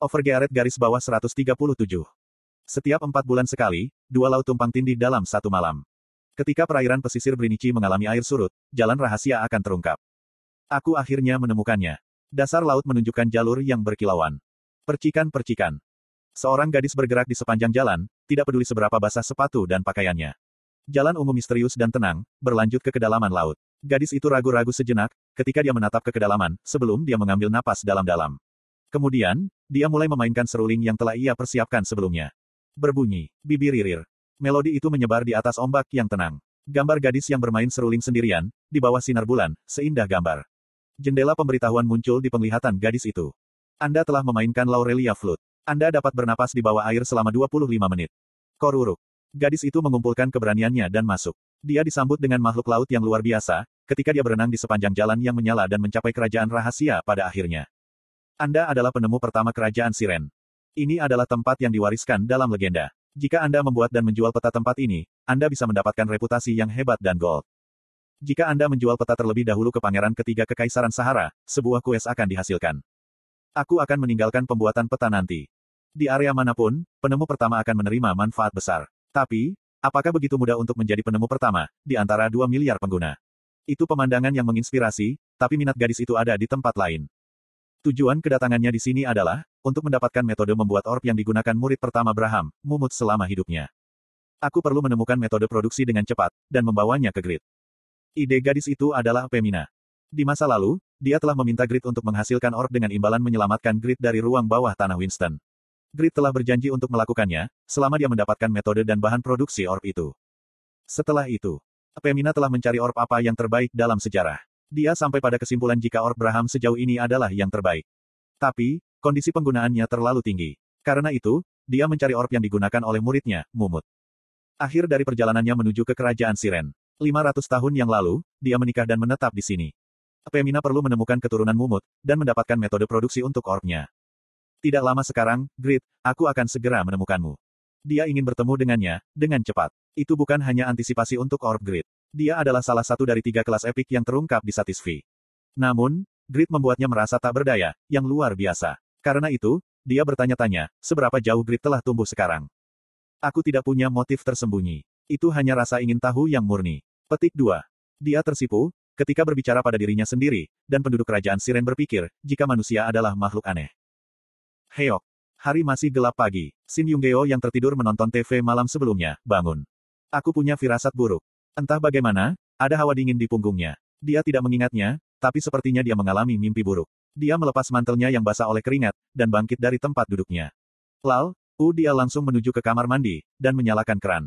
Overgearet garis bawah 137. Setiap empat bulan sekali, dua laut tumpang tindih dalam satu malam. Ketika perairan pesisir Brinichi mengalami air surut, jalan rahasia akan terungkap. Aku akhirnya menemukannya. Dasar laut menunjukkan jalur yang berkilauan. Percikan-percikan. Seorang gadis bergerak di sepanjang jalan, tidak peduli seberapa basah sepatu dan pakaiannya. Jalan ungu misterius dan tenang, berlanjut ke kedalaman laut. Gadis itu ragu-ragu sejenak, ketika dia menatap ke kedalaman, sebelum dia mengambil napas dalam-dalam. Kemudian, dia mulai memainkan seruling yang telah ia persiapkan sebelumnya. Berbunyi, bibiririr. Melodi itu menyebar di atas ombak yang tenang. Gambar gadis yang bermain seruling sendirian, di bawah sinar bulan, seindah gambar. Jendela pemberitahuan muncul di penglihatan gadis itu. Anda telah memainkan Laurelia Flute. Anda dapat bernapas di bawah air selama 25 menit. Koruruk. Gadis itu mengumpulkan keberaniannya dan masuk. Dia disambut dengan makhluk laut yang luar biasa, ketika dia berenang di sepanjang jalan yang menyala dan mencapai kerajaan rahasia pada akhirnya. Anda adalah penemu pertama kerajaan Siren. Ini adalah tempat yang diwariskan dalam legenda. Jika Anda membuat dan menjual peta tempat ini, Anda bisa mendapatkan reputasi yang hebat dan gold. Jika Anda menjual peta terlebih dahulu ke pangeran ketiga Kekaisaran Sahara, sebuah kues akan dihasilkan. Aku akan meninggalkan pembuatan peta nanti. Di area mana pun, penemu pertama akan menerima manfaat besar. Tapi, apakah begitu mudah untuk menjadi penemu pertama, di antara 2 miliar pengguna? Itu pemandangan yang menginspirasi, tapi minat gadis itu ada di tempat lain. Tujuan kedatangannya di sini adalah, untuk mendapatkan metode membuat orb yang digunakan murid pertama Braham, Mumut selama hidupnya. Aku perlu menemukan metode produksi dengan cepat, dan membawanya ke Grid. Ide gadis itu adalah Pemina. Di masa lalu, dia telah meminta Grid untuk menghasilkan orb dengan imbalan menyelamatkan Grid dari ruang bawah tanah Winston. Grid telah berjanji untuk melakukannya, selama dia mendapatkan metode dan bahan produksi orb itu. Setelah itu, Pemina telah mencari orb apa yang terbaik dalam sejarah. Dia sampai pada kesimpulan jika Orb Braham sejauh ini adalah yang terbaik. Tapi, kondisi penggunaannya terlalu tinggi. Karena itu, dia mencari orb yang digunakan oleh muridnya, Mumut. Akhir dari perjalanannya menuju ke kerajaan Siren. 500 tahun yang lalu, dia menikah dan menetap di sini. Pemina perlu menemukan keturunan Mumut, dan mendapatkan metode produksi untuk orbnya. Tidak lama sekarang, Grit, aku akan segera menemukanmu. Dia ingin bertemu dengannya, dengan cepat. Itu bukan hanya antisipasi untuk orb Grit. Dia adalah salah satu dari tiga kelas epik yang terungkap di Satisfy. Namun, Grid membuatnya merasa tak berdaya, yang luar biasa. Karena itu, dia bertanya-tanya, seberapa jauh Grid telah tumbuh sekarang. Aku tidak punya motif tersembunyi. Itu hanya rasa ingin tahu yang murni. Petik 2. Dia tersipu, ketika berbicara pada dirinya sendiri, dan penduduk kerajaan Siren berpikir, jika manusia adalah makhluk aneh. Heok. Hari masih gelap pagi. Sin Yunggeo yang tertidur menonton TV malam sebelumnya, bangun. Aku punya firasat buruk. Entah bagaimana, ada hawa dingin di punggungnya. Dia tidak mengingatnya, tapi sepertinya dia mengalami mimpi buruk. Dia melepas mantelnya yang basah oleh keringat, dan bangkit dari tempat duduknya. Lal, U dia langsung menuju ke kamar mandi, dan menyalakan keran.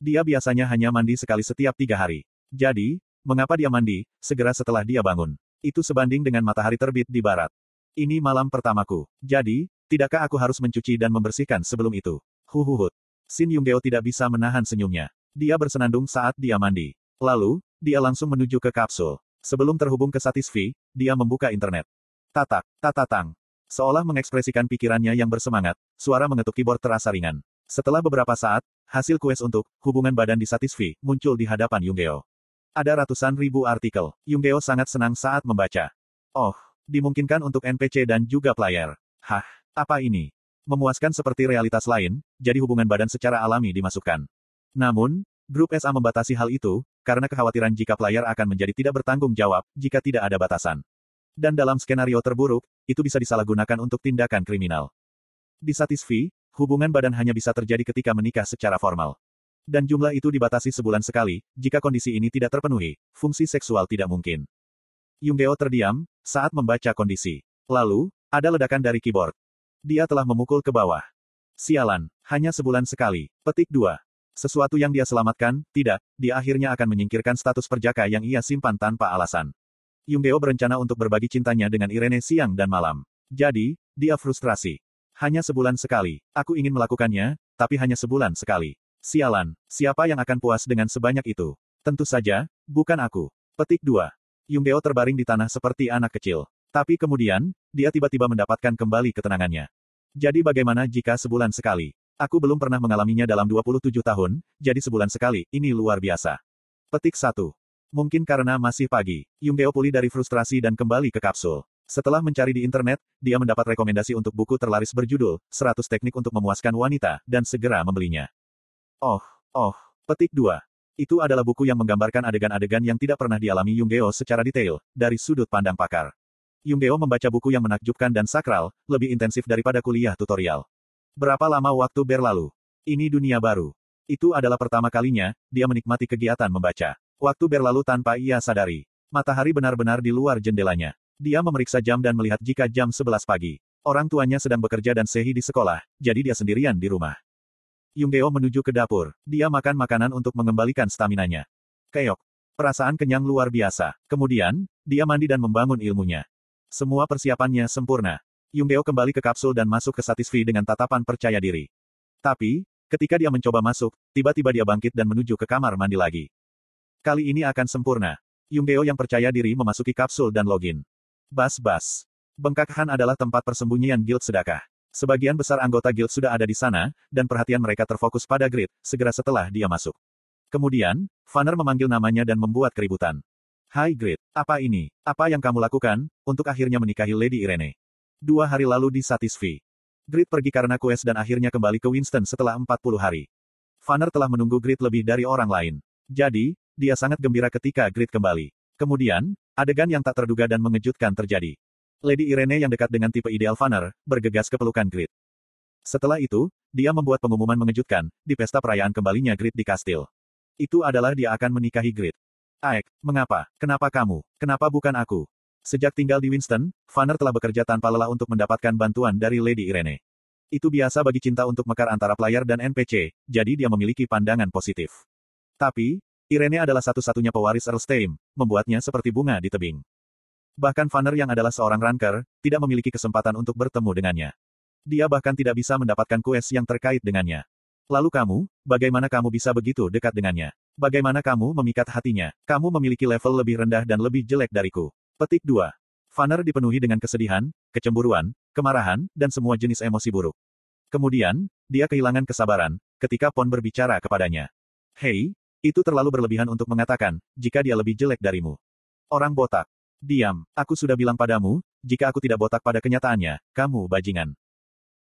Dia biasanya hanya mandi sekali setiap tiga hari. Jadi, mengapa dia mandi, segera setelah dia bangun? Itu sebanding dengan matahari terbit di barat. Ini malam pertamaku. Jadi, tidakkah aku harus mencuci dan membersihkan sebelum itu? Huhuhut. Sin Yunggeo tidak bisa menahan senyumnya. Dia bersenandung saat dia mandi. Lalu, dia langsung menuju ke kapsul. Sebelum terhubung ke Satisfy, dia membuka internet. Tatak, tatatang. Seolah mengekspresikan pikirannya yang bersemangat, suara mengetuk keyboard terasa ringan. Setelah beberapa saat, hasil kues untuk hubungan badan di Satisfy muncul di hadapan Yunggeo. Ada ratusan ribu artikel. Yunggeo sangat senang saat membaca. Oh, dimungkinkan untuk NPC dan juga player. Hah, apa ini? Memuaskan seperti realitas lain, jadi hubungan badan secara alami dimasukkan. Namun, grup SA membatasi hal itu, karena kekhawatiran jika player akan menjadi tidak bertanggung jawab, jika tidak ada batasan. Dan dalam skenario terburuk, itu bisa disalahgunakan untuk tindakan kriminal. Di Satisfy, hubungan badan hanya bisa terjadi ketika menikah secara formal. Dan jumlah itu dibatasi sebulan sekali, jika kondisi ini tidak terpenuhi, fungsi seksual tidak mungkin. Yunggeo terdiam, saat membaca kondisi. Lalu, ada ledakan dari keyboard. Dia telah memukul ke bawah. Sialan, hanya sebulan sekali. Petik 2. Sesuatu yang dia selamatkan, tidak, dia akhirnya akan menyingkirkan status perjaka yang ia simpan tanpa alasan. Yunggeo berencana untuk berbagi cintanya dengan Irene siang dan malam. Jadi, dia frustrasi. Hanya sebulan sekali. Aku ingin melakukannya, tapi hanya sebulan sekali. Sialan, siapa yang akan puas dengan sebanyak itu? Tentu saja, bukan aku. Petik 2. Yunggeo terbaring di tanah seperti anak kecil. Tapi kemudian, dia tiba-tiba mendapatkan kembali ketenangannya. Jadi bagaimana jika sebulan sekali? Aku belum pernah mengalaminya dalam 27 tahun, jadi sebulan sekali, ini luar biasa. Petik 1. Mungkin karena masih pagi, Yunggeo pulih dari frustrasi dan kembali ke kapsul. Setelah mencari di internet, dia mendapat rekomendasi untuk buku terlaris berjudul 100 Teknik untuk Memuaskan Wanita, dan segera membelinya. Oh, oh, petik 2. Itu adalah buku yang menggambarkan adegan-adegan yang tidak pernah dialami Yunggeo secara detail, dari sudut pandang pakar. Yunggeo membaca buku yang menakjubkan dan sakral, lebih intensif daripada kuliah tutorial. Berapa lama waktu berlalu? Ini dunia baru. Itu adalah pertama kalinya, dia menikmati kegiatan membaca. Waktu berlalu tanpa ia sadari. Matahari benar-benar di luar jendelanya. Dia memeriksa jam dan melihat jika jam 11 pagi. Orang tuanya sedang bekerja dan Sehi di sekolah, jadi dia sendirian di rumah. Yunggeo menuju ke dapur. Dia makan makanan untuk mengembalikan staminanya. Keok. Perasaan kenyang luar biasa. Kemudian, dia mandi dan membangun ilmunya. Semua persiapannya sempurna. Yunggeo kembali ke kapsul dan masuk ke Satisfi dengan tatapan percaya diri. Tapi, ketika dia mencoba masuk, tiba-tiba dia bangkit dan menuju ke kamar mandi lagi. Kali ini akan sempurna. Yunggeo yang percaya diri memasuki kapsul dan login. Bas-bas. Bengkak Han adalah tempat persembunyian guild sedekah. Sebagian besar anggota guild sudah ada di sana, dan perhatian mereka terfokus pada Grid, segera setelah dia masuk. Kemudian, Vanner memanggil namanya dan membuat keributan. Hai Grid, apa ini? Apa yang kamu lakukan, untuk akhirnya menikahi Lady Irene? Dua hari lalu di Satisfi. Grid pergi karena quest dan akhirnya kembali ke Winston setelah 40 hari. Vanner telah menunggu Grid lebih dari orang lain. Jadi, dia sangat gembira ketika Grid kembali. Kemudian, adegan yang tak terduga dan mengejutkan terjadi. Lady Irene yang dekat dengan tipe ideal Vanner, bergegas ke pelukan Grid. Setelah itu, dia membuat pengumuman mengejutkan, di pesta perayaan kembalinya Grid di kastil. Itu adalah dia akan menikahi Grid. Aek, mengapa? Kenapa kamu? Kenapa bukan aku? Sejak tinggal di Winston, Vanner telah bekerja tanpa lelah untuk mendapatkan bantuan dari Lady Irene. Itu biasa bagi cinta untuk mekar antara player dan NPC, jadi dia memiliki pandangan positif. Tapi, Irene adalah satu-satunya pewaris Earl Steam, membuatnya seperti bunga di tebing. Bahkan Vanner yang adalah seorang ranker, tidak memiliki kesempatan untuk bertemu dengannya. Dia bahkan tidak bisa mendapatkan kues yang terkait dengannya. Lalu kamu, bagaimana kamu bisa begitu dekat dengannya? Bagaimana kamu memikat hatinya? Kamu memiliki level lebih rendah dan lebih jelek dariku. Petik 2. Vanner dipenuhi dengan kesedihan, kecemburuan, kemarahan, dan semua jenis emosi buruk. Kemudian, dia kehilangan kesabaran, ketika Pon berbicara kepadanya. Hei, itu terlalu berlebihan untuk mengatakan, jika dia lebih jelek darimu. Orang botak. Diam, aku sudah bilang padamu, jika aku tidak botak pada kenyataannya, kamu bajingan.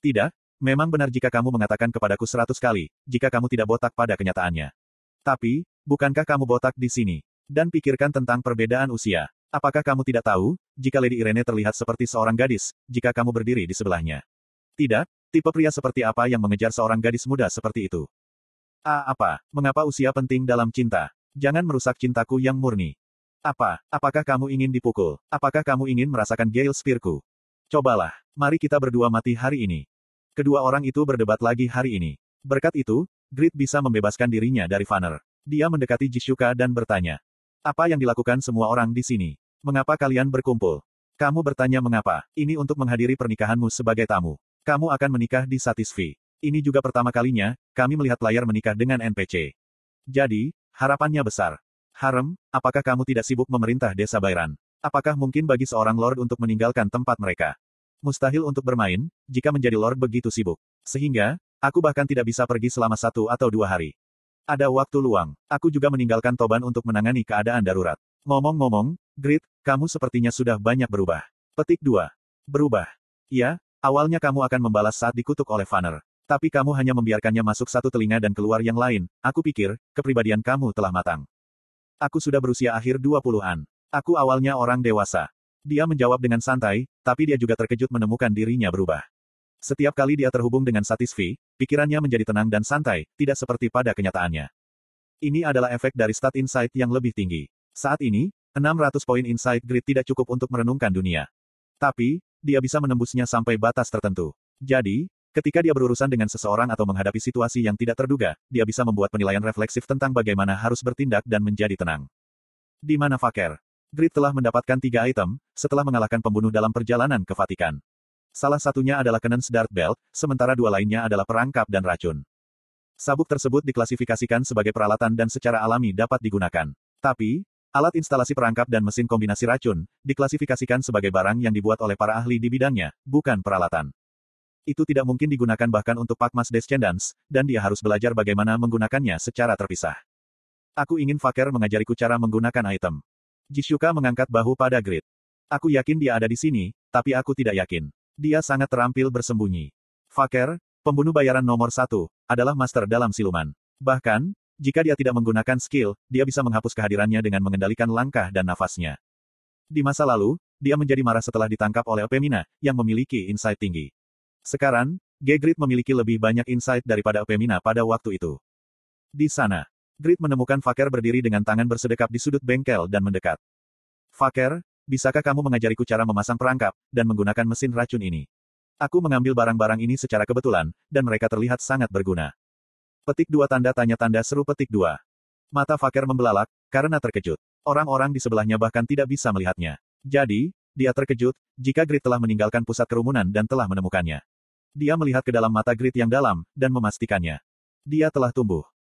Tidak, memang benar jika kamu mengatakan kepadaku seratus kali, jika kamu tidak botak pada kenyataannya. Tapi, bukankah kamu botak di sini? Dan pikirkan tentang perbedaan usia. Apakah kamu tidak tahu, jika Lady Irene terlihat seperti seorang gadis, jika kamu berdiri di sebelahnya? Tidak, tipe pria seperti apa yang mengejar seorang gadis muda seperti itu? Ah, apa? Mengapa usia penting dalam cinta? Jangan merusak cintaku yang murni. Apa? Apakah kamu ingin dipukul? Apakah kamu ingin merasakan Gale Spearku? Cobalah. Mari kita berdua mati hari ini. Kedua orang itu berdebat lagi hari ini. Berkat itu, Grid bisa membebaskan dirinya dari Vanner. Dia mendekati Jishuka dan bertanya. Apa yang dilakukan semua orang di sini? Mengapa kalian berkumpul? Kamu bertanya mengapa. Ini untuk menghadiri pernikahanmu sebagai tamu. Kamu akan menikah di Satisfi. Ini juga pertama kalinya, kami melihat layar menikah dengan NPC. Jadi, harapannya besar. Harem, apakah kamu tidak sibuk memerintah desa Bairan? Apakah mungkin bagi seorang lord untuk meninggalkan tempat mereka? Mustahil untuk bermain, jika menjadi lord begitu sibuk. Sehingga, aku bahkan tidak bisa pergi selama satu atau dua hari. Ada waktu luang. Aku juga meninggalkan Toban untuk menangani keadaan darurat. Ngomong-ngomong, Grit, kamu sepertinya sudah banyak berubah. Petik 2. Berubah. Ya, awalnya kamu akan membalas saat dikutuk oleh Vanner. Tapi kamu hanya membiarkannya masuk satu telinga dan keluar yang lain. Aku pikir, kepribadian kamu telah matang. Aku sudah berusia akhir 20-an. Aku awalnya orang dewasa. Dia menjawab dengan santai, tapi dia juga terkejut menemukan dirinya berubah. Setiap kali dia terhubung dengan Satisfi, pikirannya menjadi tenang dan santai, tidak seperti pada kenyataannya. Ini adalah efek dari stat insight yang lebih tinggi. Saat ini, 600 poin insight grid tidak cukup untuk merenungkan dunia. Tapi, dia bisa menembusnya sampai batas tertentu. Jadi, Ketika dia berurusan dengan seseorang atau menghadapi situasi yang tidak terduga, dia bisa membuat penilaian refleksif tentang bagaimana harus bertindak dan menjadi tenang. Di mana Faker? Grid telah mendapatkan tiga item, setelah mengalahkan pembunuh dalam perjalanan ke Vatikan. Salah satunya adalah Canon's Dart Belt, sementara dua lainnya adalah perangkap dan racun. Sabuk tersebut diklasifikasikan sebagai peralatan dan secara alami dapat digunakan. Tapi, alat instalasi perangkap dan mesin kombinasi racun, diklasifikasikan sebagai barang yang dibuat oleh para ahli di bidangnya, bukan peralatan itu tidak mungkin digunakan bahkan untuk Pakmas Descendants, dan dia harus belajar bagaimana menggunakannya secara terpisah. Aku ingin Faker mengajariku cara menggunakan item. Jishuka mengangkat bahu pada Grid. Aku yakin dia ada di sini, tapi aku tidak yakin. Dia sangat terampil bersembunyi. Faker, pembunuh bayaran nomor satu, adalah master dalam siluman. Bahkan, jika dia tidak menggunakan skill, dia bisa menghapus kehadirannya dengan mengendalikan langkah dan nafasnya. Di masa lalu, dia menjadi marah setelah ditangkap oleh Epemina, yang memiliki insight tinggi. Sekarang, Gegrit memiliki lebih banyak insight daripada Epemina pada waktu itu. Di sana, Grit menemukan Faker berdiri dengan tangan bersedekap di sudut bengkel dan mendekat. Faker, bisakah kamu mengajariku cara memasang perangkap, dan menggunakan mesin racun ini? Aku mengambil barang-barang ini secara kebetulan, dan mereka terlihat sangat berguna. Petik dua tanda tanya tanda seru petik dua. Mata Faker membelalak, karena terkejut. Orang-orang di sebelahnya bahkan tidak bisa melihatnya. Jadi, dia terkejut, jika Grit telah meninggalkan pusat kerumunan dan telah menemukannya. Dia melihat ke dalam mata Grit yang dalam, dan memastikannya. Dia telah tumbuh.